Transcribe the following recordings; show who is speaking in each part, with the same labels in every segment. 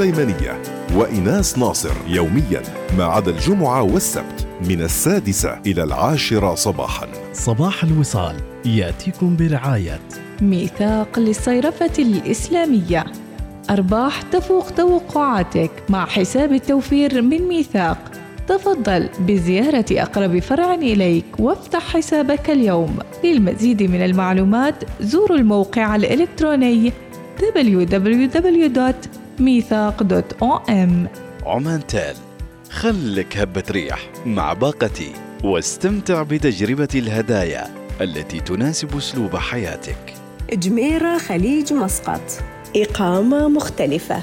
Speaker 1: سليمانية وإناس ناصر يوميا ما عدا الجمعة والسبت من السادسة إلى العاشرة صباحا.
Speaker 2: صباح الوصال يأتيكم برعاية.
Speaker 3: ميثاق للصيرفة الإسلامية. أرباح تفوق توقعاتك مع حساب التوفير من ميثاق. تفضل بزيارة أقرب فرع إليك وافتح حسابك اليوم. للمزيد من المعلومات زوروا الموقع الإلكتروني www.ميثاق.om
Speaker 4: عمان تال خلك هبة ريح مع باقتي واستمتع بتجربة الهدايا التي تناسب أسلوب حياتك.
Speaker 5: جميرة خليج مسقط. إقامة مختلفة.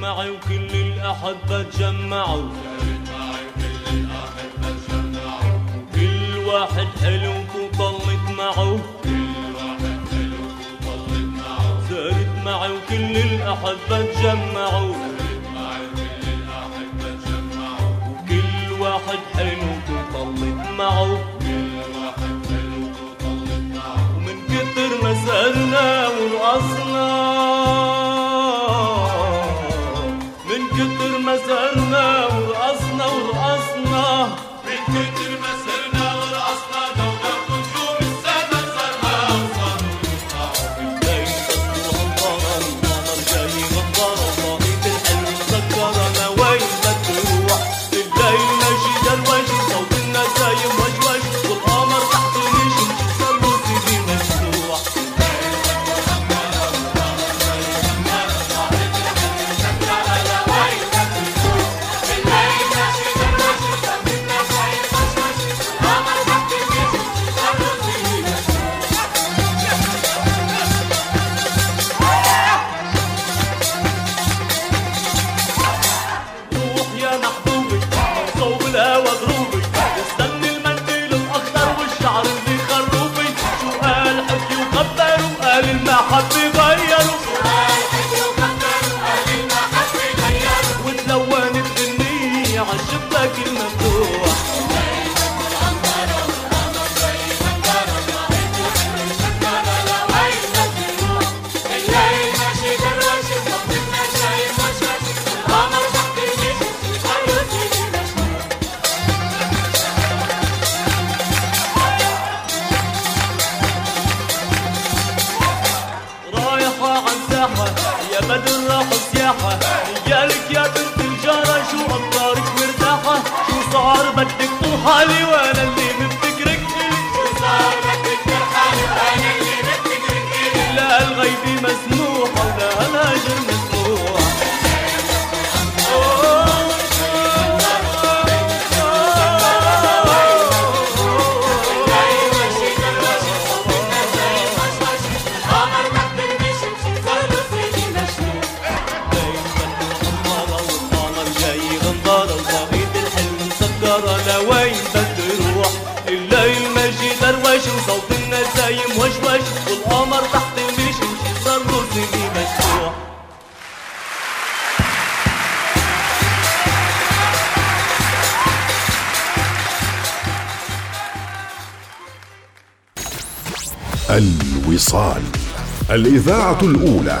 Speaker 6: معي وكل الأحبة تجمعوا. كل واحد حلو وطلت معه. سهرت معي وكل الأحبة تجمعوا. وكل واحد حلو وطلت معه. ومن كتر ما سهرنا ورقصنا
Speaker 1: الإذاعة الأولى.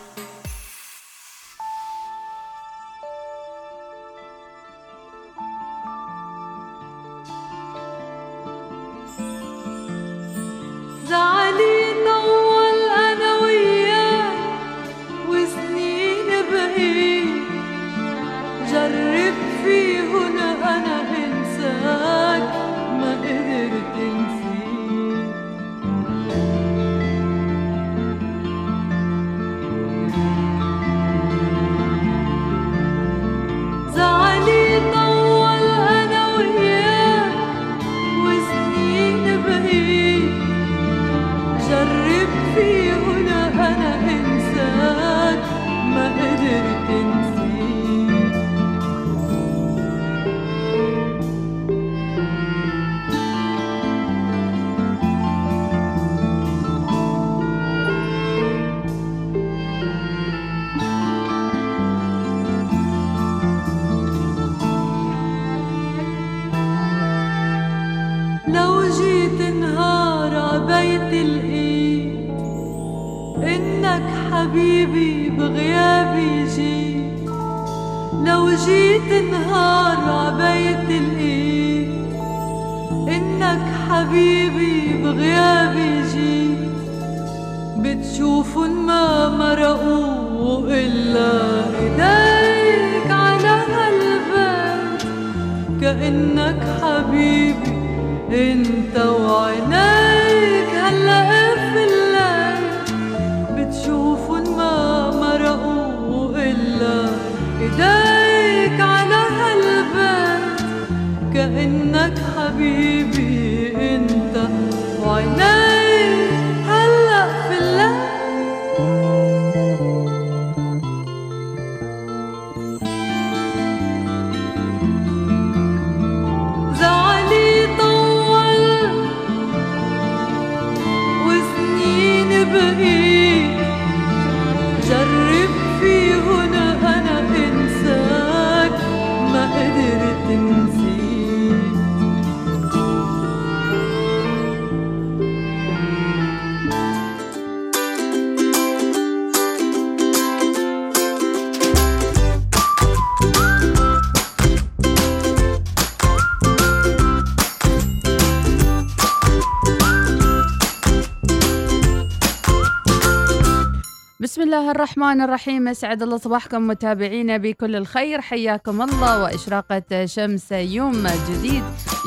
Speaker 5: الله الرحمن الرحيم. اسعد الله صباحكم متابعينا بكل الخير. حياكم الله وإشراقة شمس يوم جديد.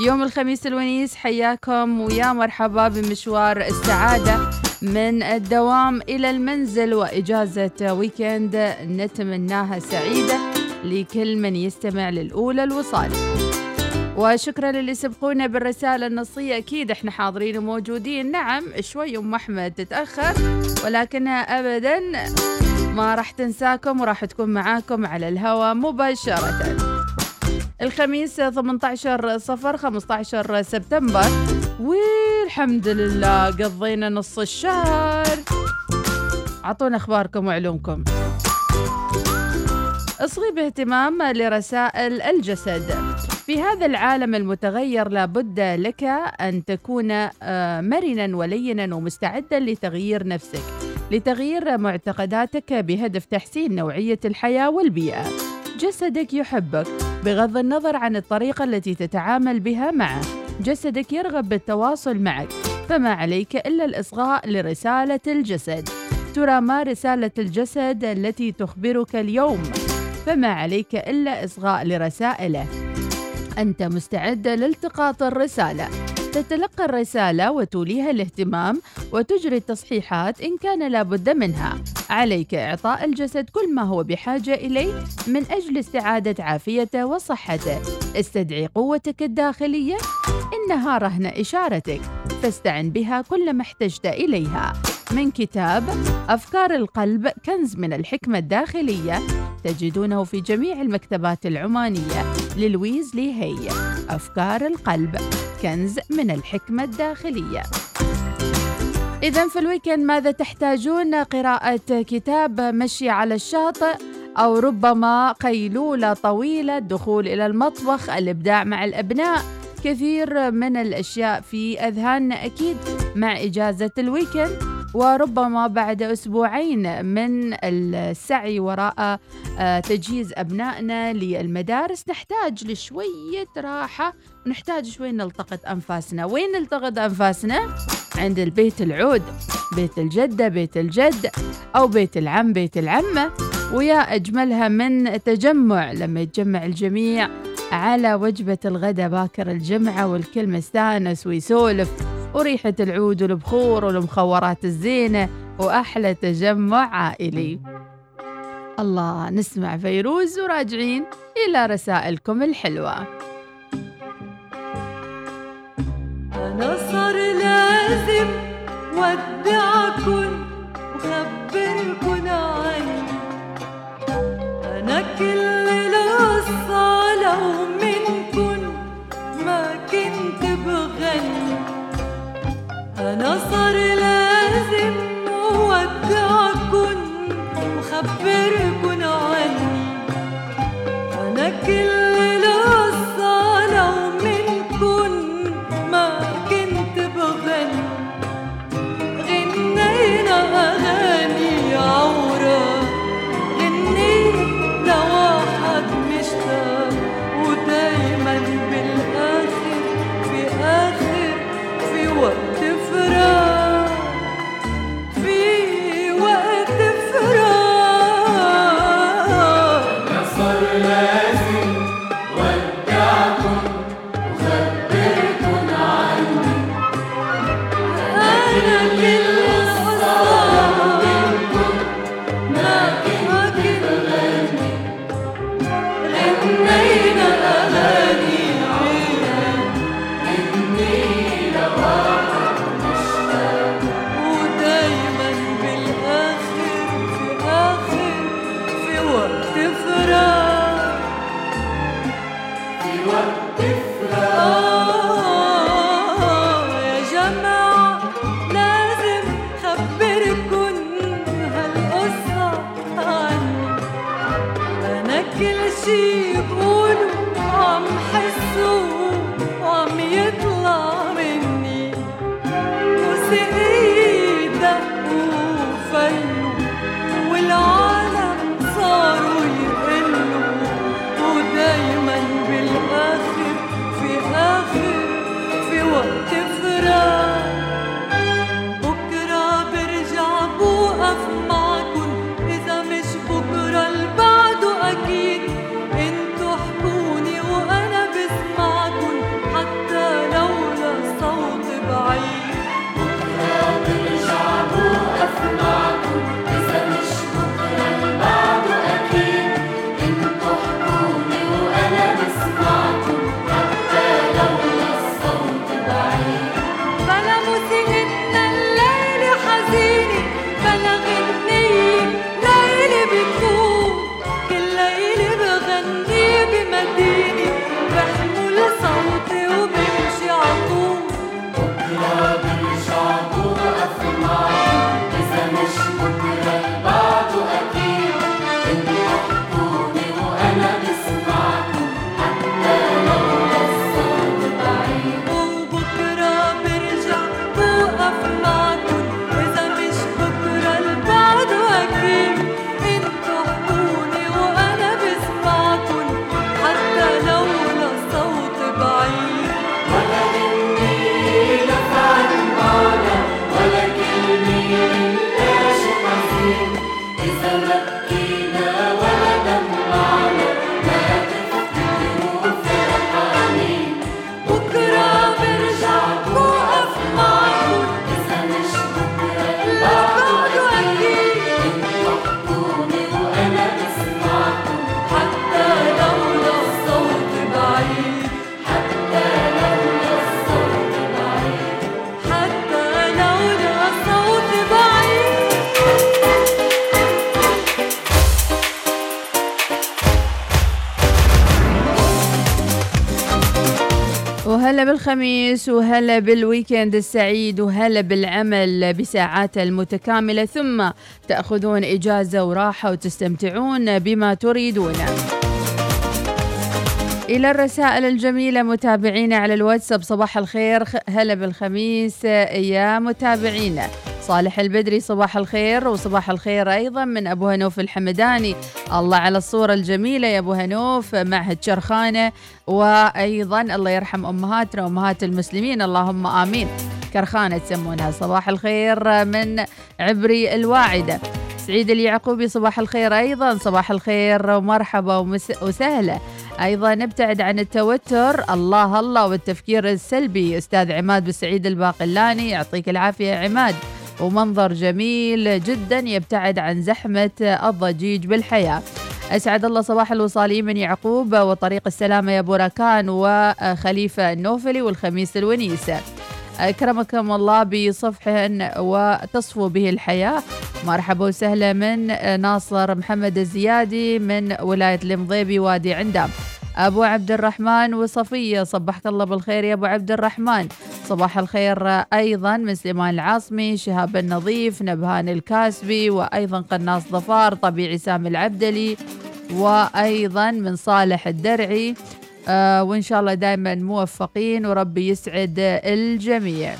Speaker 5: يوم الخميس الونيس حياكم. ويا مرحبا بمشوار السعادة من الدوام إلى المنزل وإجازة ويكند. نتمناها سعيدة لكل من يستمع للأولى الوصال. وشكرا للي سبقونا بالرسالة النصية. أكيد إحنا حاضرين وموجودين. نعم شوي أم أحمد تتأخر ولكنها أبدا ما راح تنساكم وراح تكون معاكم على الهواء مباشرة. الخميس 18 صفر 15 سبتمبر. والحمد لله قضينا نص الشهر. عطونا أخباركم وعلومكم.
Speaker 7: أصغي باهتمام لرسائل الجسد. في هذا العالم المتغير لابد لك أن تكون آه، مرنا ولينا ومستعدا لتغيير نفسك لتغيير معتقداتك بهدف تحسين نوعية الحياة والبيئة. جسدك يحبك بغض النظر عن الطريقة التي تتعامل بها معه. جسدك يرغب بالتواصل معك فما عليك إلا الإصغاء لرسالة الجسد. ترى ما رسالة الجسد التي تخبرك اليوم. فما عليك إلا إصغاء لرسائله. أنت مستعد لالتقاط الرسالة. تتلقى الرسالة وتوليها الاهتمام وتجري التصحيحات إن كان لابد منها. عليك إعطاء الجسد كل ما هو بحاجة إليه من أجل استعادة عافيته وصحته. استدعي قوتك الداخلية. إنها رهن إشارتك. فاستعن بها كلما احتجت إليها. من كتاب أفكار القلب كنز من الحكمة الداخلية تجدونه في جميع المكتبات العمانية. للويز هاي هي أفكار القلب كنز من الحكمة الداخلية. إذا في ال weekend ماذا تحتاجون؟ قراءة كتاب مشي على الشاطئ أو ربما قيلولة طويلة الدخول إلى المطبخ الإبداع مع الأبناء. كثير من الأشياء في أذهاننا أكيد مع إجازة ال weekend. وربما بعد أسبوعين من السعي وراء آه، تجهيز أبنائنا للمدارس نحتاج لشوية راحة ونحتاج شوي نلتقط أنفاسنا وين نلتقط أنفاسنا؟ عند البيت العود بيت الجدة بيت الجد أو بيت العم بيت العمة ويا أجملها من تجمع لما يتجمع الجميع على وجبة الغداء باكر الجمعة والكل مستانس ويسولف وريحة العود والبخور والمخورات الزينة وأحلى تجمع عائلي الله نسمع فيروز وراجعين إلى رسائلكم الحلوة.
Speaker 5: أنا صار لازم ودعكن وخبركن عني أنا كل القصة لو منكن ما كنت بغني. أنا صار لازم ودعكن وخبركن عني. أنا كل
Speaker 7: وهلا بالخميس وهلا بالويكند السعيد وهلا بالعمل بساعاته المتكاملة. ثم تأخذون إجازة وراحة وتستمتعون بما تريدون. إلى الرسائل الجميلة متابعينا على الواتساب صباح الخير هلا بالخميس يا متابعينا. صالح البدري صباح الخير وصباح الخير أيضا من أبو هنوف الحمداني. الله على الصورة الجميلة يا أبو هنوف معهد شرخانة وأيضا الله يرحم أمهاتنا وأمهات المسلمين اللهم آمين. كرخانة تسمونها صباح الخير من عبري الواعدة. سعيد اليعقوبي صباح الخير أيضا. صباح الخير ومرحبا ومس- وسهلا. أيضا نبتعد عن التوتر. الله الله والتفكير السلبي. أستاذ عماد بالسعيد الباقلاني يعطيك العافية عماد. ومنظر جميل جدا يبتعد عن زحمة الضجيج بالحياة. أسعد الله صباح الوصاليين من يعقوب وطريق السلامة يا بوراكان وخليفة النوفلي والخميس الونيسة أكرمكم الله بصفح وتصفو به الحياة. مرحبا وسهلا من ناصر محمد الزيادي من ولاية المضيبي وادي عندام أبو عبد الرحمن وصفية صبحك الله بالخير يا أبو عبد الرحمن. صباح الخير أيضا من سليمان العاصمي شهاب النظيف نبهان الكاسبي وأيضا قناص ظفار طبيعي سامي العبدلي وأيضا من صالح الدرعي. آه وإن شاء الله دائما موفقين وربي يسعد الجميع.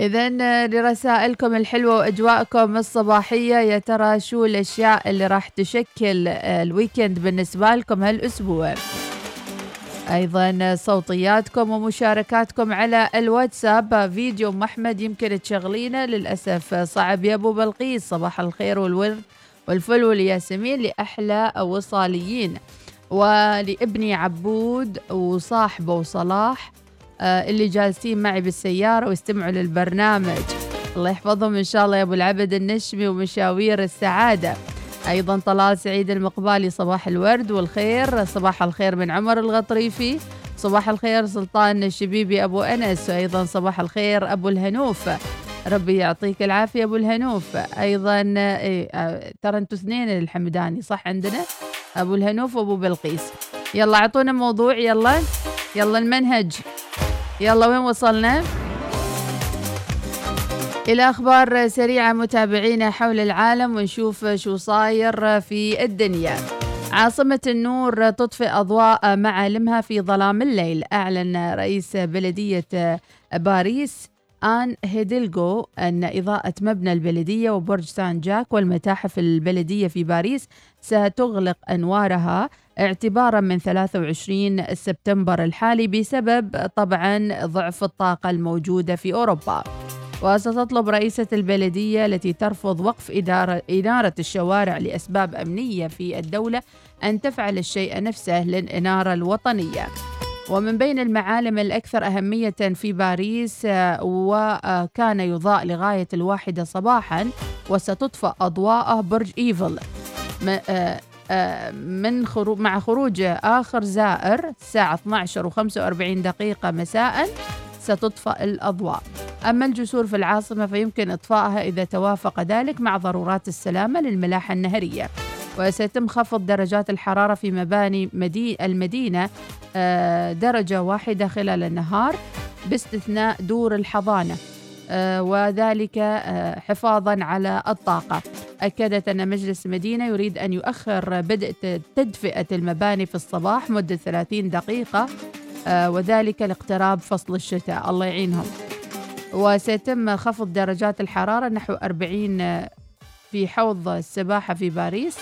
Speaker 7: إذا لرسائلكم الحلوة وأجواءكم الصباحية يا ترى شو الأشياء اللي راح تشكل آه، الويكند بالنسبة لكم هالأسبوع؟ أيضا صوتياتكم ومشاركاتكم على الواتساب. فيديو أم أحمد يمكن تشغلينه. للأسف صعب يا أبو بلقيس. صباح الخير والورد. والفل والياسمين لأحلى وصاليين ولابني عبود وصاحبه وصلاح آه، اللي جالسين معي بالسيارة واستمعوا للبرنامج. الله يحفظهم إن شاء الله يا أبو العبد النشمي ومشاوير السعادة. أيضا طلال سعيد المقبالي صباح الورد والخير. صباح الخير من عمر الغطريفي. صباح الخير سلطان الشبيبي أبو أنس. وأيضا صباح الخير أبو الهنوف. ربي يعطيك العافية أبو الهنوف. أيضا إيه، آه، ترى أنتوا اثنين الحمداني صح عندنا؟ أبو الهنوف وأبو بلقيس. يلا أعطونا موضوع يلا. يلا المنهج. يلا وين وصلنا؟ إلى أخبار سريعة متابعينا حول العالم ونشوف شو صاير في الدنيا. عاصمة النور تطفئ أضواء معالمها في ظلام الليل أعلن رئيس بلدية باريس. آن هيدلغو أن إضاءة مبنى البلدية وبرج سان جاك والمتاحف البلدية في باريس ستغلق أنوارها اعتبارا من 23 سبتمبر الحالي بسبب طبعا ضعف الطاقة الموجودة في أوروبا. وستطلب رئيسة البلدية التي ترفض وقف إدارة, إنارة الشوارع لأسباب أمنية في الدولة أن تفعل الشيء نفسه للإنارة الوطنية. ومن بين المعالم الأكثر أهمية في باريس آه، وكان يضاء لغاية الواحدة صباحا وستطفأ أضواءه برج إيفل. آه، آه، من خروج مع خروج آخر زائر الساعة 12 و45 دقيقة مساء ستطفأ الأضواء. أما الجسور في العاصمة فيمكن إطفائها إذا توافق ذلك مع ضرورات السلامة للملاحة النهرية. وسيتم خفض درجات الحرارة في مباني مدي المدينة آه، درجة واحدة خلال النهار باستثناء دور الحضانة. آه، وذلك آه، حفاظا على الطاقة. أكدت أن مجلس المدينة يريد أن يؤخر بدء تدفئة المباني في الصباح مدة 30 دقيقة وذلك لاقتراب فصل الشتاء. الله يعينهم. وسيتم خفض درجات الحرارة نحو 40 آه، في حوض السباحة في باريس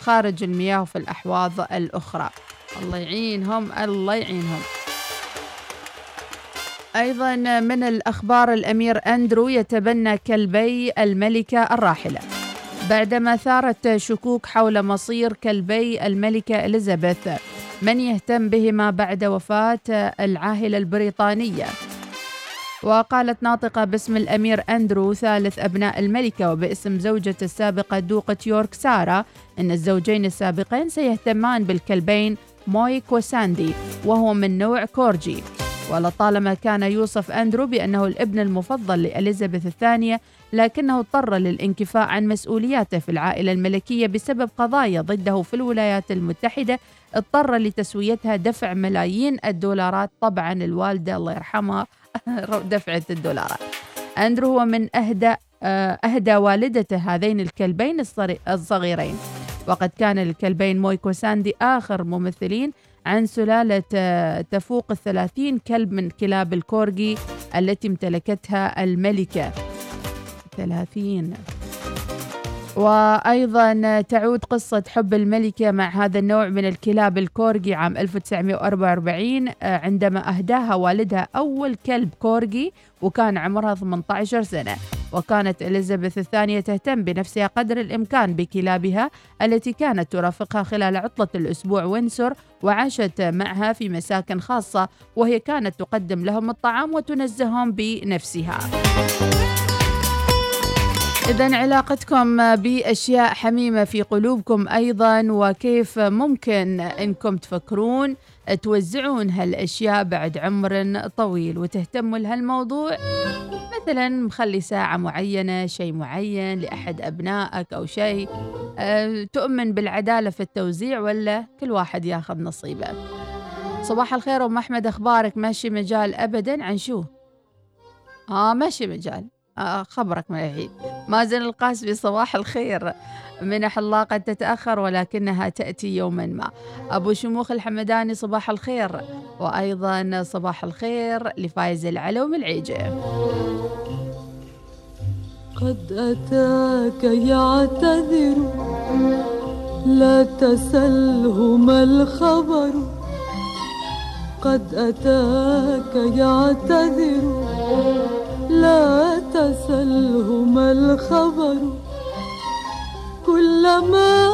Speaker 7: خارج المياه وفي الأحواض الأخرى. الله يعينهم الله يعينهم. أيضا من الأخبار الأمير أندرو يتبنى كلبي الملكة الراحلة. بعدما ثارت شكوك حول مصير كلبي الملكة إليزابيث من يهتم بهما بعد وفاة العاهلة البريطانية؟ وقالت ناطقة باسم الأمير أندرو ثالث أبناء الملكة وباسم زوجته السابقة دوقة يورك سارة أن الزوجين السابقين سيهتمان بالكلبين مويك وساندي وهو من نوع كورجي. ولطالما كان يوصف أندرو بأنه الابن المفضل لإليزابيث الثانية لكنه اضطر للانكفاء عن مسؤولياته في العائلة الملكية بسبب قضايا ضده في الولايات المتحدة. اضطر لتسويتها دفع ملايين الدولارات طبعا الوالدة الله يرحمها دفعت الدولارات. أندرو هو من أهدى آه، أهدى والدته هذين الكلبين الصغيرين. وقد كان الكلبين مويكو ساندي آخر ممثلين عن سلالة آه، تفوق الثلاثين كلب من كلاب الكورجي التي امتلكتها الملكة. ثلاثين. وأيضا تعود قصة حب الملكة مع هذا النوع من الكلاب الكورجي عام 1944 آه، عندما أهداها والدها أول كلب كورجي وكان عمرها 18 سنة. وكانت إليزابيث الثانية تهتم بنفسها قدر الإمكان بكلابها التي كانت ترافقها خلال عطلة الأسبوع وينسور وعاشت معها في مساكن خاصة وهي كانت تقدم لهم الطعام وتنزههم بنفسها. إذا علاقتكم بأشياء حميمة في قلوبكم أيضا وكيف ممكن أنكم تفكرون توزعون هالأشياء بعد عمر طويل وتهتموا لهالموضوع؟ مثلا مخلي ساعة معينة شيء معين لأحد أبنائك أو شيء. أه تؤمن بالعدالة في التوزيع ولا كل واحد ياخذ نصيبه؟ صباح الخير أم أحمد أخبارك؟ ماشي مجال أبدا. عن شو آه ماشي مجال. خبرك الحين مازن القاسبي صباح الخير. منح الله قد تتأخر ولكنها تأتي يوما ما. أبو شموخ الحمداني صباح الخير. وأيضا صباح الخير لفايز العلوم العيجة.
Speaker 5: قد أتاك يعتذر لا تسله ما الخبر. قد أتاك يعتذر لا تسله ما الخبر. كلما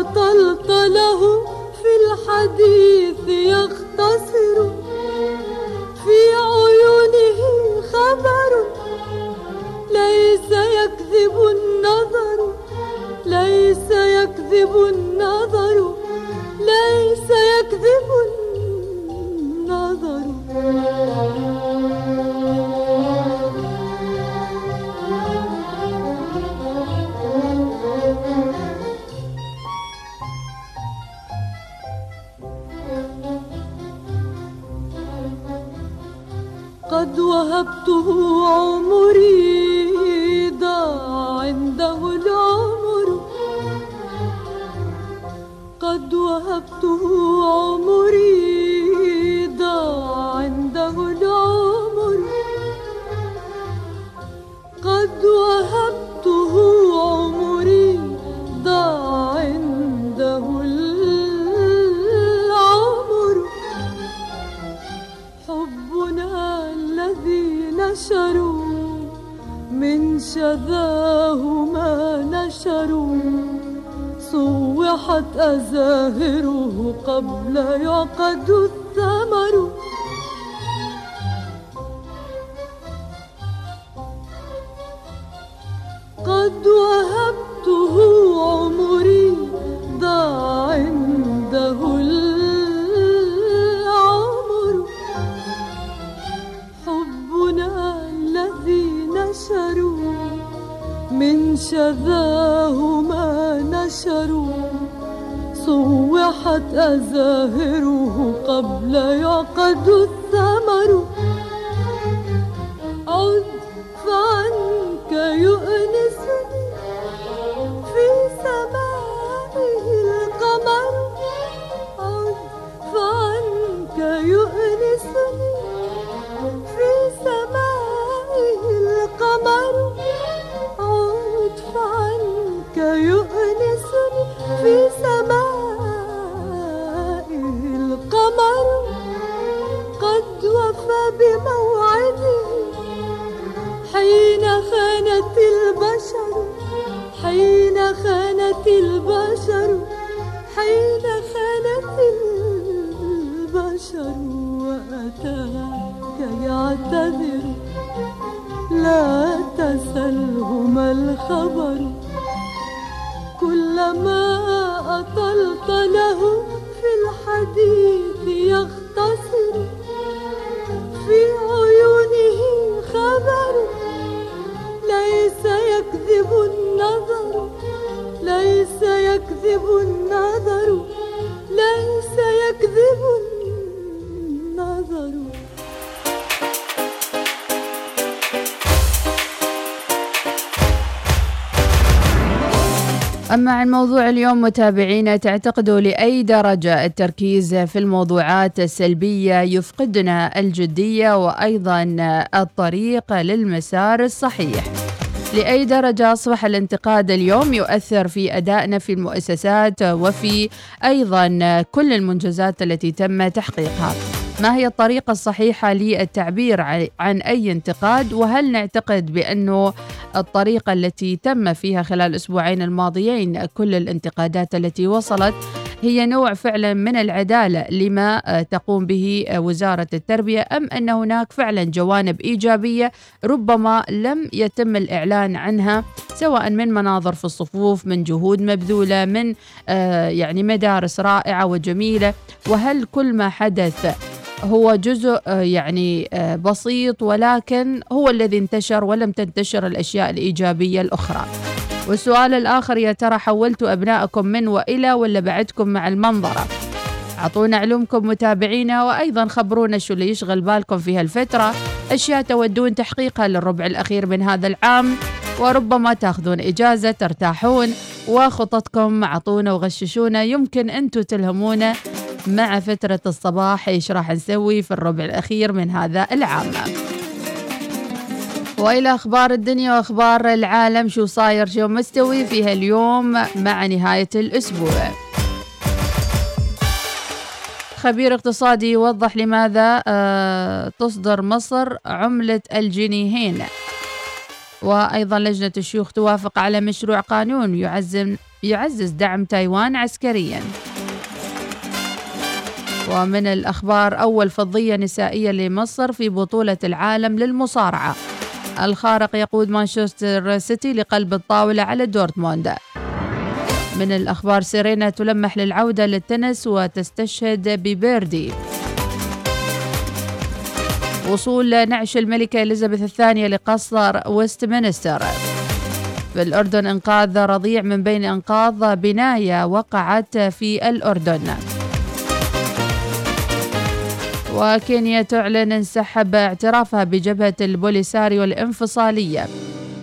Speaker 5: أطلت له في الحديث يختصر. في عيونه خبر. ليس يكذب Sarı ما
Speaker 7: أما عن موضوع اليوم متابعينا تعتقدوا لأي درجة التركيز في الموضوعات السلبية يفقدنا الجدية وأيضا الطريق للمسار الصحيح. لأي درجة أصبح الانتقاد اليوم يؤثر في أدائنا في المؤسسات وفي أيضا كل المنجزات التي تم تحقيقها. ما هي الطريقة الصحيحة للتعبير عن أي انتقاد؟ وهل نعتقد بأنه الطريقة التي تم فيها خلال الأسبوعين الماضيين كل الانتقادات التي وصلت هي نوع فعلا من العدالة لما تقوم به وزارة التربية أم أن هناك فعلا جوانب إيجابية ربما لم يتم الإعلان عنها سواء من مناظر في الصفوف من جهود مبذولة من آه، يعني مدارس رائعة وجميلة؟ وهل كل ما حدث هو جزء آه، يعني آه، بسيط ولكن هو الذي انتشر ولم تنتشر الأشياء الإيجابية الأخرى. والسؤال الآخر يا ترى حولتوا أبنائكم من وإلى ولا بعدكم مع المنظرة؟ أعطونا علومكم متابعينا وأيضا خبرونا شو اللي يشغل بالكم في هالفترة، أشياء تودون تحقيقها للربع الأخير من هذا العام وربما تأخذون إجازة ترتاحون وخططكم أعطونا وغششونا يمكن أنتم تلهمونا مع فترة الصباح إيش راح نسوي في الربع الأخير من هذا العام. وإلى أخبار الدنيا وأخبار العالم شو صاير شو مستوي فيها اليوم مع نهاية الأسبوع. خبير اقتصادي يوضح لماذا آه، تصدر مصر عملة الجنيهين. وأيضا لجنة الشيوخ توافق على مشروع قانون يعزم يعزز دعم تايوان عسكرياً. ومن الأخبار أول فضية نسائية لمصر في بطولة العالم للمصارعة. الخارق يقود مانشستر سيتي لقلب الطاولة على دورتموند. من الأخبار سيرينا تلمح للعودة للتنس وتستشهد ببريدي وصول نعش الملكة إليزابيث الثانية لقصر ويستمنستر في الأردن إنقاذ رضيع من بين أنقاض بناية وقعت في الأردن. وكينيا تعلن انسحب اعترافها بجبهة البوليساريو الانفصالية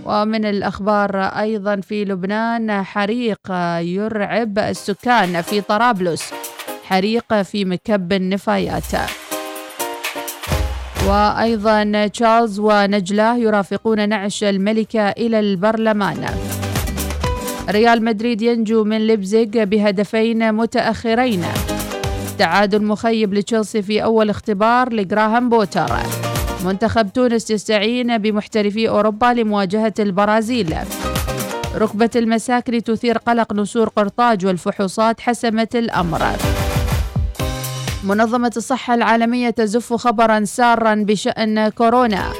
Speaker 7: ومن الأخبار أيضا في لبنان حريق يرعب السكان في طرابلس. حريق في مكب النفايات. وأيضا تشارلز ونجلة يرافقون نعش الملكة إلى البرلمان. ريال مدريد ينجو من ليبزيغ بهدفين متأخرين. تعادل مخيب لتشيلسي في أول اختبار لجراهام بوتر. منتخب تونس يستعين بمحترفي أوروبا لمواجهة البرازيل. ركبة المساكن تثير قلق نسور قرطاج والفحوصات حسمت الأمر. منظمة الصحة العالمية تزف خبرا سارا بشأن كورونا.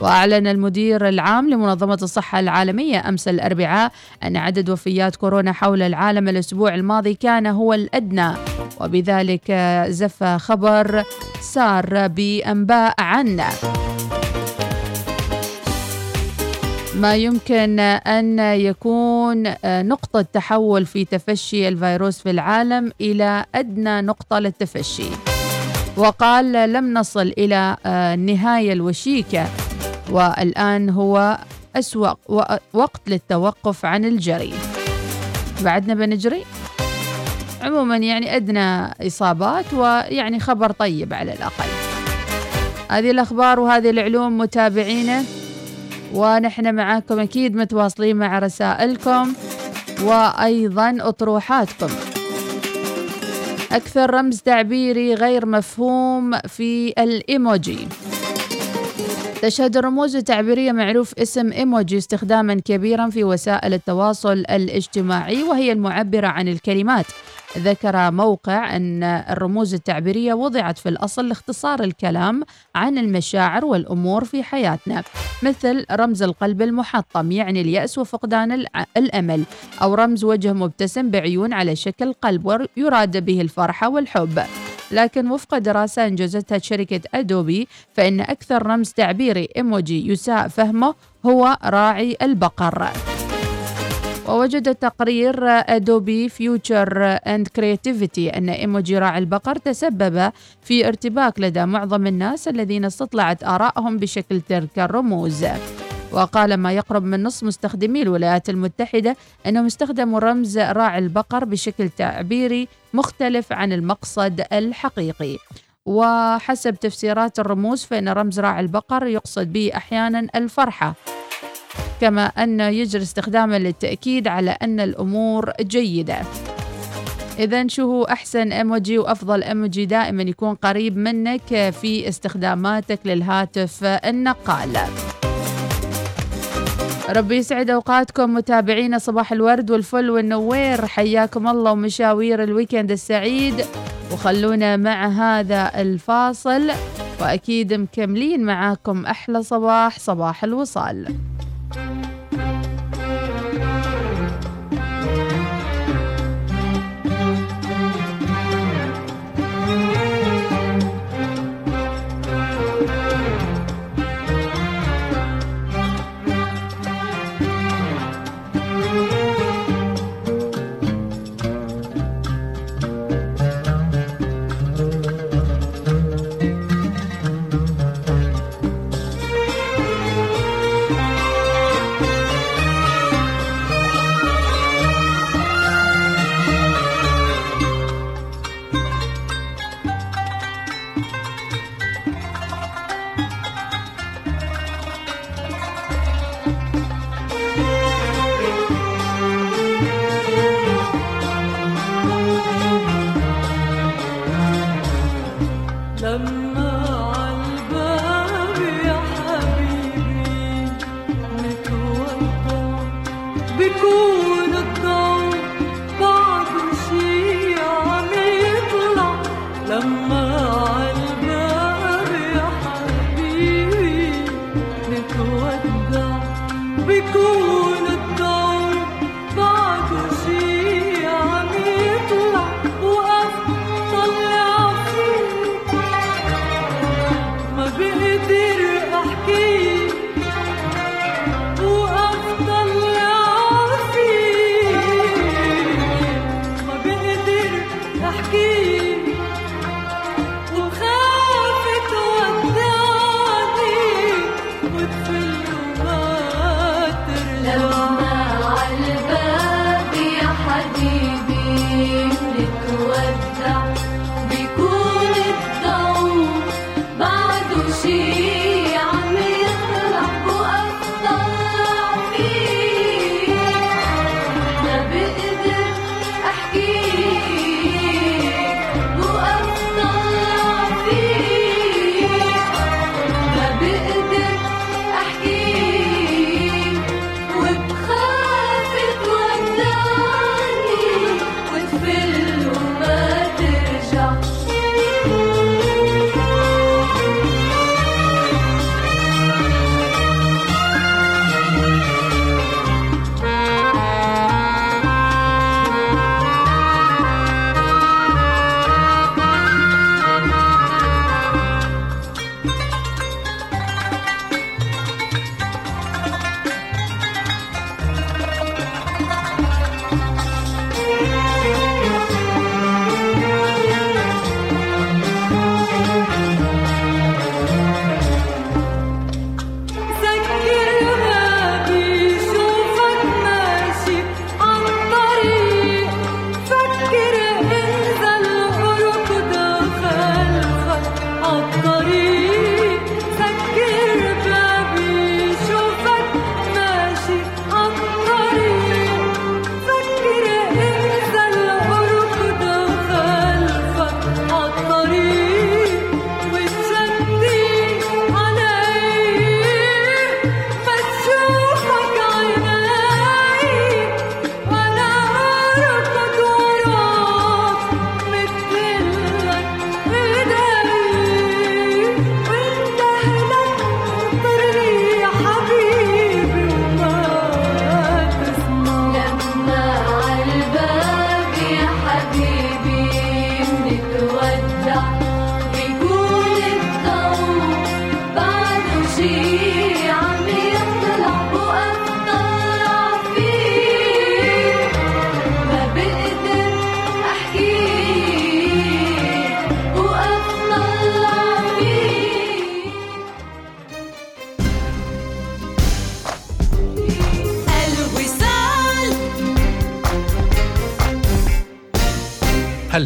Speaker 7: وأعلن المدير العام لمنظمة الصحة العالمية أمس الأربعاء أن عدد وفيات كورونا حول العالم الأسبوع الماضي كان هو الأدنى. وبذلك زف خبر سار بأنباء عنه ما يمكن أن يكون نقطة تحول في تفشي الفيروس في العالم إلى أدنى نقطة للتفشي. وقال لم نصل إلى النهاية الوشيكة والآن هو أسوأ وقت للتوقف عن الجري. بعدنا بنجري. عموما يعني أدنى إصابات ويعني خبر طيب على الأقل. هذه الأخبار وهذه العلوم متابعينا ونحن معاكم أكيد متواصلين مع رسائلكم وأيضا أطروحاتكم. أكثر رمز تعبيري غير مفهوم في الإيموجي. تشهد الرموز التعبيرية معروف اسم إيموجي استخداما كبيرا في وسائل التواصل الاجتماعي وهي المعبرة عن الكلمات. ذكر موقع أن الرموز التعبيرية وضعت في الأصل لاختصار الكلام عن المشاعر والأمور في حياتنا مثل رمز القلب المحطم يعني اليأس وفقدان الأمل أو رمز وجه مبتسم بعيون على شكل قلب ويراد به الفرحة والحب. لكن وفق دراسة أنجزتها شركة أدوبي فإن أكثر رمز تعبيري إيموجي يساء فهمه هو راعي البقر. ووجد تقرير أدوبي Future and Creativity أن إيموجي راعي البقر تسبب في ارتباك لدى معظم الناس الذين استطلعت آرائهم بشكل تلك الرموز. وقال ما يقرب من نصف مستخدمي الولايات المتحدة أنهم استخدموا رمز راعي البقر بشكل تعبيري مختلف عن المقصد الحقيقي. وحسب تفسيرات الرموز فإن رمز راعي البقر يقصد به أحيانا الفرحة كما أن يجري استخدامه للتأكيد على أن الأمور جيدة. إذا شو هو أحسن إيموجي وأفضل إيموجي دائما يكون قريب منك في استخداماتك للهاتف النقال؟ ربي يسعد أوقاتكم متابعينا صباح الورد والفل والنوير. حياكم الله ومشاوير ال weekend السعيد. وخلونا مع هذا الفاصل وأكيد مكملين معاكم أحلى صباح صباح الوصال.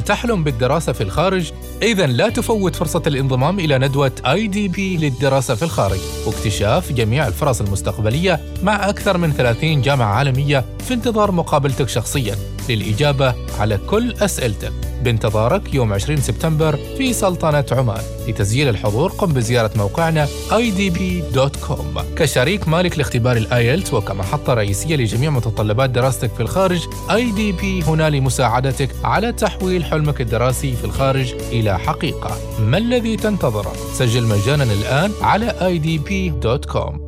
Speaker 8: تحلم بالدراسة في الخارج؟ إذا لا تفوت فرصة الانضمام إلى ندوة IDP للدراسة في الخارج واكتشاف جميع الفرص المستقبلية مع أكثر من 30 جامعة عالمية في انتظار مقابلتك شخصياً للإجابة على كل أسئلتك. بانتظارك يوم 20 سبتمبر في سلطنة عمان لتسجيل الحضور. قم بزيارة موقعنا idp.com كشريك مالك لاختبار ال IELTS وكمحطة رئيسية لجميع متطلبات دراستك في الخارج IDP هنا لمساعدتك على تحويل حلمك الدراسي في الخارج إلى حقيقة. ما الذي تنتظره؟ سجل مجانا الآن على idp.com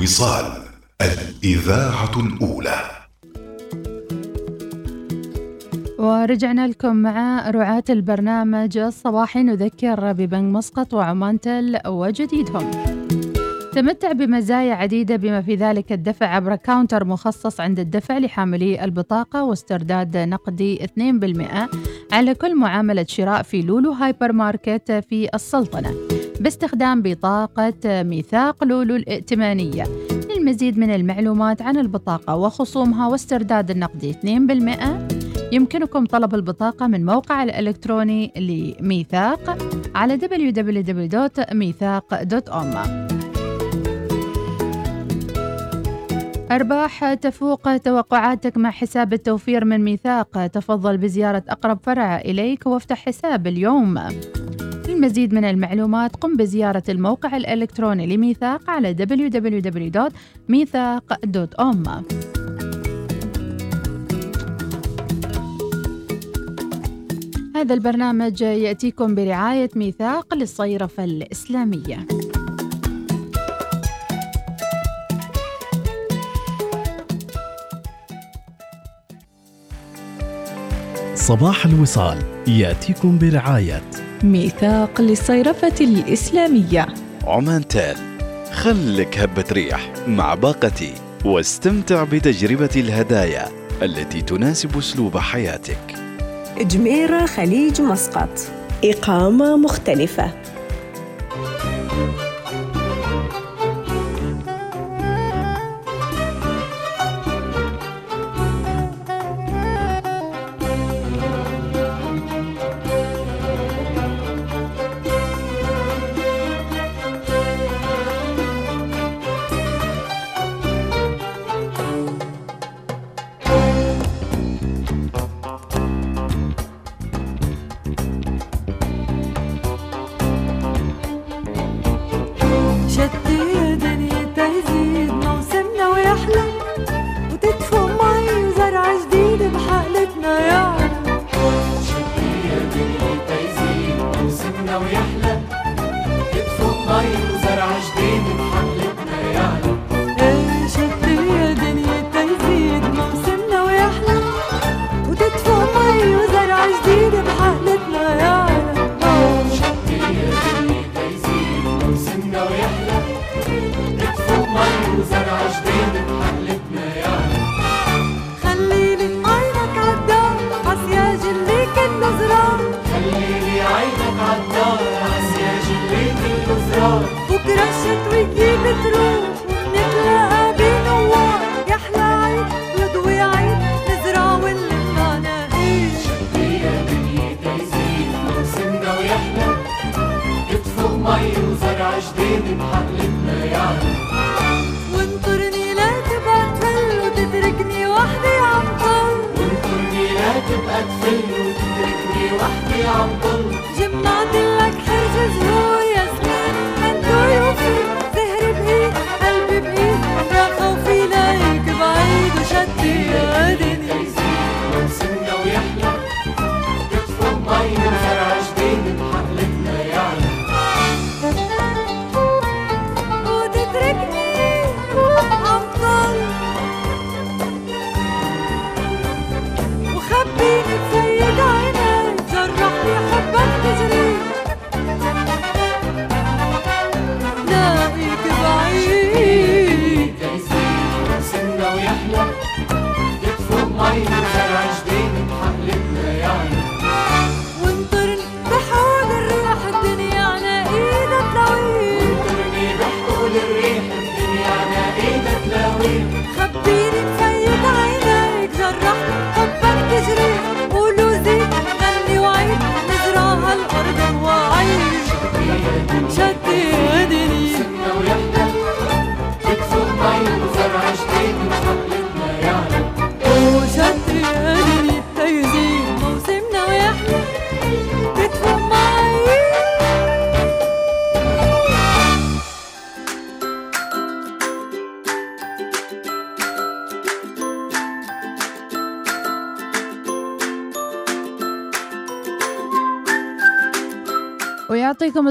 Speaker 1: الوصال الإذاعة الأولى.
Speaker 7: ورجعنا لكم مع رعاة البرنامج الصباحي. نذكر ببنك مسقط وعمان تل وجديدهم. تمتع بمزايا عديدة بما في ذلك الدفع عبر counter مخصص عند الدفع لحاملي البطاقة واسترداد نقدي 2% على كل معاملة شراء في لولو هايبر ماركت في السلطنة. باستخدام بطاقة ميثاق لولو الائتمانية للمزيد من المعلومات عن البطاقة وخصومها واسترداد النقدي 2% يمكنكم طلب البطاقة من موقع الإلكتروني لميثاق على www.ميثاق.com أرباح تفوق توقعاتك مع حساب التوفير من ميثاق. تفضل بزيارة أقرب فرع إليك وافتح حساب اليوم. للمزيد من المعلومات قم بزيارة الموقع الإلكتروني لميثاق على www.ميثاق.com هذا البرنامج يأتيكم برعاية ميثاق للصيرفة الإسلامية.
Speaker 2: صباح الوصال يأتيكم برعاية
Speaker 3: ميثاق للصيرفة الإسلامية.
Speaker 4: عمان تال خلك هبة ريح مع باقتي واستمتع بتجربة الهدايا التي تناسب أسلوب حياتك.
Speaker 9: جميرة خليج مسقط. إقامة مختلفة.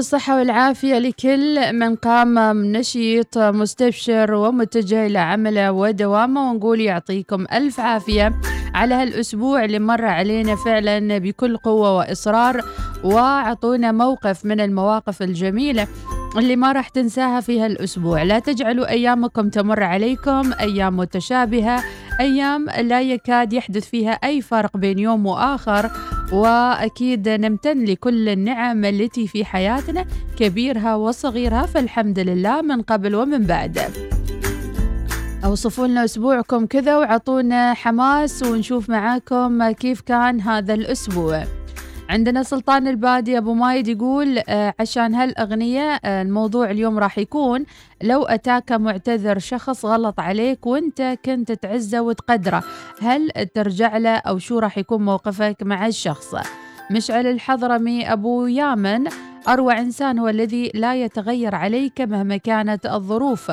Speaker 7: الصحة والعافية لكل من قام نشيط مستبشر ومتجه إلى عمله ودوامه ونقول يعطيكم ألف عافية على هالأسبوع اللي مر علينا فعلا بكل قوة وإصرار. وأعطونا موقف من المواقف الجميلة اللي ما راح تنساها في هالأسبوع. لا تجعلوا أيامكم تمر عليكم أيام متشابهة أيام لا يكاد يحدث فيها أي فرق بين يوم وآخر. وأكيد نمتن لكل النعم التي في حياتنا كبيرها وصغيرها فالحمد لله من قبل ومن بعد. أوصفوا لنا أسبوعكم كذا وعطونا حماس ونشوف معاكم كيف كان هذا الأسبوع. عندنا سلطان البادي أبو مايد يقول آه، عشان هالأغنية آه، الموضوع اليوم راح يكون لو أتاك معتذر شخص غلط عليك وأنت كنت تعزه وتقدره هل ترجع له أو شو راح يكون موقفك مع الشخص؟ مشعل الحضرمي أبو يامن اروع إنسان هو الذي لا يتغير عليك مهما كانت الظروف.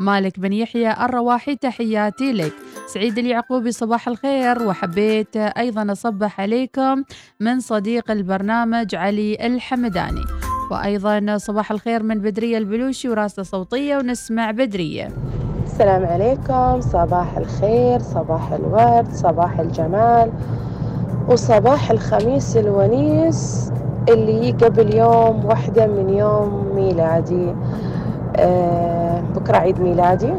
Speaker 7: مالك بن يحيى الرواحي تحياتي لك. سعيد اليعقوبي صباح الخير. وحبيت أيضا أصبح عليكم من صديق البرنامج علي الحمداني. وأيضا صباح الخير من بدرية البلوشي وراسة صوتية ونسمع بدرية.
Speaker 10: السلام عليكم. صباح الخير صباح الورد صباح الجمال. وصباح الخميس الونيس اللي قبل يوم واحدة من يوم ميلادي. آه بكرة عيد ميلادي.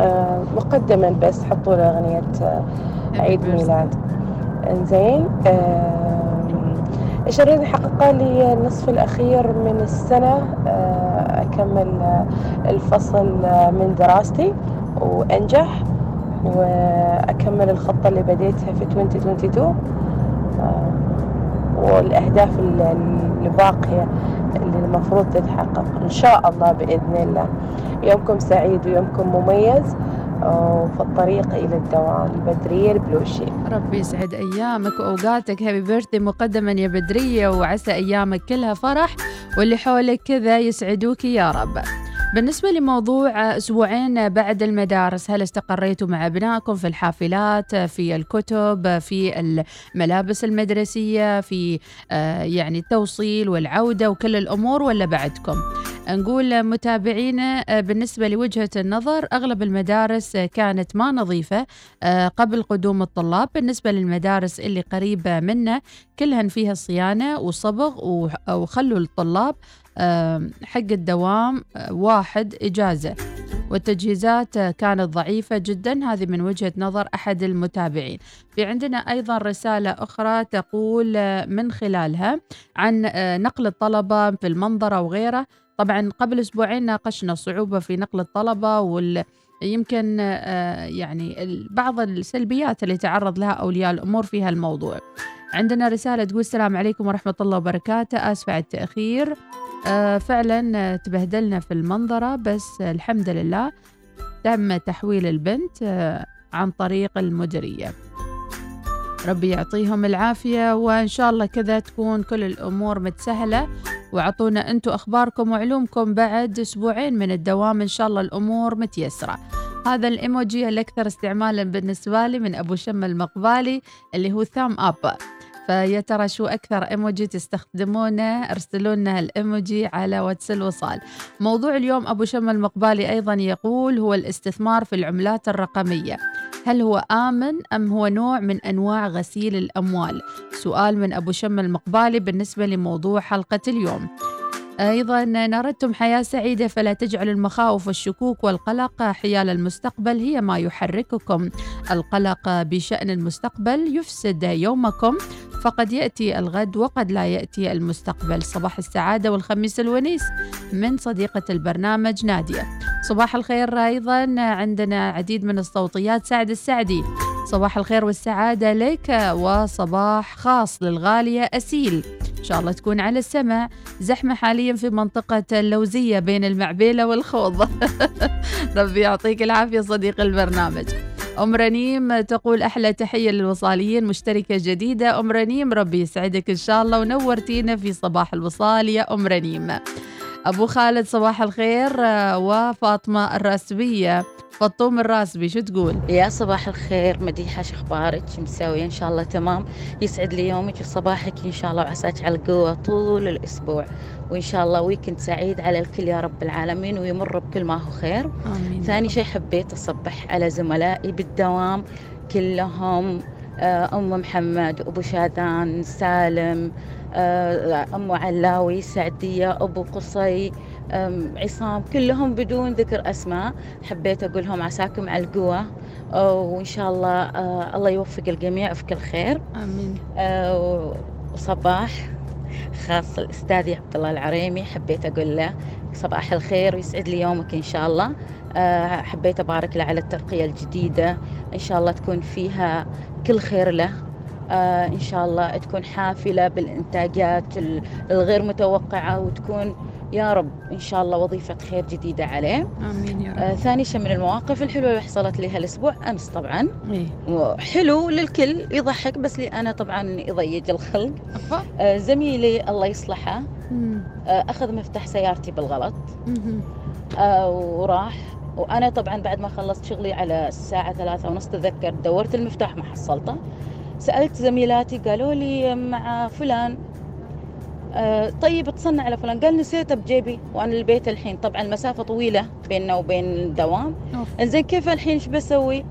Speaker 10: آه مقدما بس حطوا له أغنية آه عيد ميلاد. إنزين آه إيش اريد احققه لي النصف الأخير من السنة. آه أكمل آه الفصل آه من دراستي وأنجح وأكمل الخطة اللي بديتها في 2022 آه والأهداف اللي باقية اللي المفروض تتحقق. إن شاء الله بإذن الله. يومكم سعيد ويومكم مميز وفي الطريق إلى الدوام. بدرية البلوشي
Speaker 7: ربي يسعد أيامك وأوقاتك. هابي بيرثدي مقدما يا بدرية وعسى أيامك كلها فرح واللي حولك كذا يسعدوك يا رب. بالنسبة لموضوع أسبوعين بعد المدارس هل استقريتوا مع أبنائكم في الحافلات في الكتب في الملابس المدرسية في يعني التوصيل والعودة وكل الأمور ولا بعدكم؟ نقول متابعينا بالنسبة لوجهة النظر أغلب المدارس كانت ما نظيفة قبل قدوم الطلاب. بالنسبة للمدارس اللي قريبة منا كلهن فيها صيانة وصبغ وخلوا الطلاب حق الدوام واحد إجازة. والتجهيزات كانت ضعيفة جدا. هذه من وجهة نظر أحد المتابعين. في عندنا أيضا رسالة أخرى تقول من خلالها عن نقل الطلبة في المنظرة وغيره. طبعا قبل أسبوعين ناقشنا صعوبة في نقل الطلبة وال يمكن يعني بعض السلبيات اللي تعرض لها أولياء الأمور في هالموضوع. عندنا رسالة تقول السلام عليكم ورحمة الله وبركاته. آسف على التأخير. آه فعلا تبهدلنا في المنظرة بس الحمد لله تم تحويل البنت آه عن طريق المديرية ربي يعطيهم العافية وإن شاء الله كذا تكون كل الأمور متسهلة. وعطونا أنتم أخباركم وعلومكم بعد أسبوعين من الدوام إن شاء الله الأمور متيسرة. هذا الإيموجي الأكثر استعمالا بالنسبة لي من أبو شم المقبالي اللي هو thumb up. فيا ترى شو أكثر إيموجي تستخدمونه؟ ارسلوا لنا الإيموجي على واتس الوصال. موضوع اليوم أبو شم المقبالي أيضا يقول هو الاستثمار في العملات الرقمية. هل هو آمن أم هو نوع من أنواع غسيل الأموال؟ سؤال من أبو شم المقبالي بالنسبة لموضوع حلقة اليوم. أيضا إن أردتم حياة سعيدة فلا تجعلوا المخاوف والشكوك والقلق حيال المستقبل هي ما يحرككم. القلق بشأن المستقبل يفسد يومكم فقد يأتي الغد وقد لا يأتي المستقبل. صباح السعادة والخميس الونيس من صديقة البرنامج نادية. صباح الخير أيضا عندنا عديد من الصوتيات سعد السعدي. صباح الخير والسعادة لك وصباح خاص للغالية أسيل. شاء الله تكون على السمع زحمة حاليا في منطقة اللوزية بين المعبيلة والخوض ربي يعطيك العافية صديق البرنامج. أم رنيم تقول أحلى تحية للوصاليين مشتركة جديدة. أم رنيم ربي يسعدك إن شاء الله ونورتينا في صباح الوصال يا أم رنيم. أبو خالد صباح الخير. وفاطمة الراسبية فطوم الراسبي شو تقول؟
Speaker 11: يا صباح الخير مديحة شو أخبارك؟ شو مسوية إن شاء الله تمام. يسعد لي يومك وصباحك إن شاء الله وعساك على القوة طول الأسبوع. وإن شاء الله ويكند سعيد على الكل يا رب العالمين ويمر بكل ما هو خير.
Speaker 7: آمين.
Speaker 11: ثاني شيء حبيت أصبح على زملائي بالدوام كلهم آه، أم محمد أبو شادان سالم آه، أم علاوي سعدية أبو قصي عصام كلهم بدون ذكر أسماء. حبيت أقول لهم عساكم على القوة. آه، وإن شاء الله آه، الله يوفق الجميع في كل خير.
Speaker 7: آمين.
Speaker 11: آه، وصباح خاص الأستاذ عبد الله العريمي. حبيت أقول له صباح الخير ويسعد لي يومك إن شاء الله. آه، حبيت أبارك له على الترقية الجديدة. إن شاء الله تكون فيها كل خير له. إن شاء الله تكون حافلة بالإنتاجات ال- الغير متوقعة وتكون يا رب إن شاء الله وظيفة خير جديدة عليه.
Speaker 7: آمين يا رب.
Speaker 11: آه، ثاني شيء من المواقف الحلوة اللي حصلت لي هالأسبوع أمس طبعا.
Speaker 7: إيه.
Speaker 11: حلو للكل يضحك بس لي أنا طبعا يضيج الخلق. آه، زميلي الله يصلحه. آه، أخذ مفتاح سيارتي بالغلط. آه، وراح. وأنا طبعا بعد ما خلصت شغلي على الساعة ثلاثة ونص تذكر دورت المفتاح ما حصلته. سألت زميلاتي قالوا لي مع فلان. طيب تصنع على فلان. قال نسيته بجيبي وأنا البيت الحين. طبعا المسافة طويلة بيننا وبين الدوام. إنزين كيف الحين إيش بسوي؟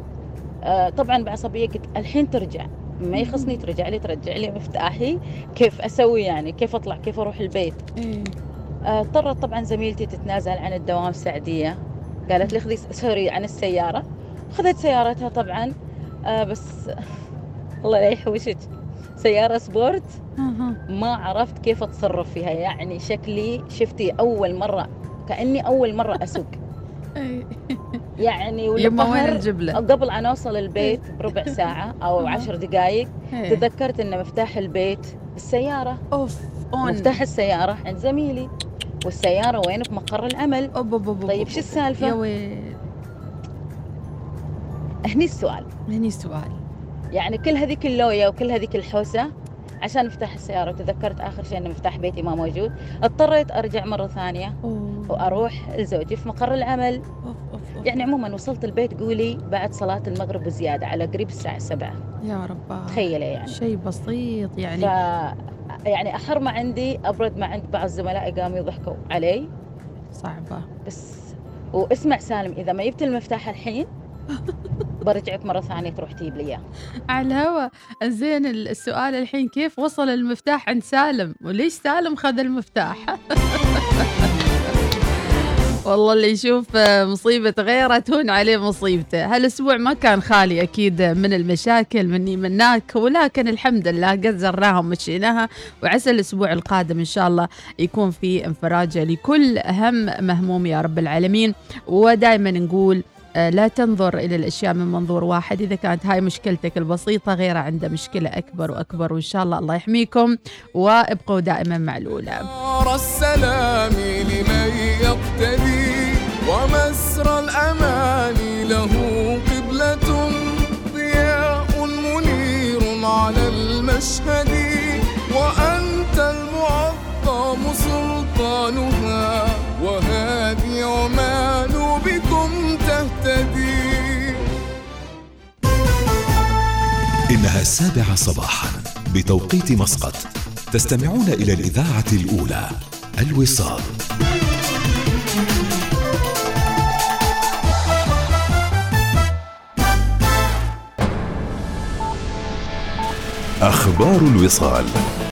Speaker 11: آه، طبعا بعصبية قلت الحين ترجع. ما يخصني ترجع لي ترجع لي مفتاحي. كيف أسوي يعني؟ كيف أطلع؟ كيف أروح البيت؟ آه، اضطرت طبعا زميلتي تتنازل عن الدوام سعديه قالت لي خذي سوري عن السيارة. خذت سيارتها طبعا. آه، بس الله لا يحوجك. سيارة
Speaker 7: sport.
Speaker 11: ما عرفت كيف أتصرف فيها. يعني شكلي شفتي أول مرة كأني أول مرة أسوق.
Speaker 7: إيه.
Speaker 11: يعني
Speaker 7: يما وين الجبلة؟
Speaker 11: قبل أن أوصل البيت بربع ساعة أو عشر دقائق
Speaker 7: إيه.
Speaker 11: تذكرت إن مفتاح البيت بالسياره
Speaker 7: أوف أون.
Speaker 11: مفتاح السيارة عند زميلي. والسيارة وين؟ في مقر العمل.
Speaker 7: أوب أوب أوب
Speaker 11: طيب. شو السالفة؟
Speaker 7: يا ويل.
Speaker 11: هني السؤال.
Speaker 7: هني السؤال.
Speaker 11: يعني كل هذيك اللوية وكل هذيك الحوسة عشان مفتاح السيارة. وتذكرت آخر شيء أن مفتاح بيتي ما موجود. اضطريت أرجع مرة ثانية
Speaker 7: أوه.
Speaker 11: وأروح لزوجي في مقر العمل. يعني عموما وصلت البيت قولي بعد صلاة المغرب وزيادة على قريب الساعة سبعة.
Speaker 7: يا رب
Speaker 11: تخيلي يعني.
Speaker 7: شيء بسيط
Speaker 11: ف
Speaker 7: يعني
Speaker 11: يعني أحر ما عندي أبرد ما عند بعض زملائي قاموا يضحكوا علي.
Speaker 7: صعبة.
Speaker 11: بس واسمع سالم إذا ما جبت المفتاح الحين برجعك مرة ثانية تروح تجيب لي إياه.
Speaker 7: على الهوا. زين السؤال الحين كيف وصل المفتاح عند سالم؟ وليش سالم خذ المفتاح؟ والله اللي يشوف مصيبة غيره تهون عليه مصيبته. هالأسبوع ما كان خالي أكيد من المشاكل مني مناك ولكن الحمد لله قزرناها ومشيناها. وعسى الأسبوع القادم إن شاء الله يكون في انفراجة لكل هم مهموم يا رب العالمين. ودائما نقول لا تنظر إلى الأشياء من منظور واحد. إذا كانت هاي مشكلتك البسيطة غيره عنده مشكلة أكبر وأكبر وإن شاء الله الله يحميكم وابقوا دائما مع الأولى.
Speaker 12: السلام لمن يقتدي ومسرى الأمان له قبلة. ضياء منير على المشهد وأنت المعظم سلطانها.
Speaker 13: إنها السابعة صباحا بتوقيت مسقط. تستمعون إلى الإذاعة الأولى الوصال.
Speaker 1: أخبار الوصال.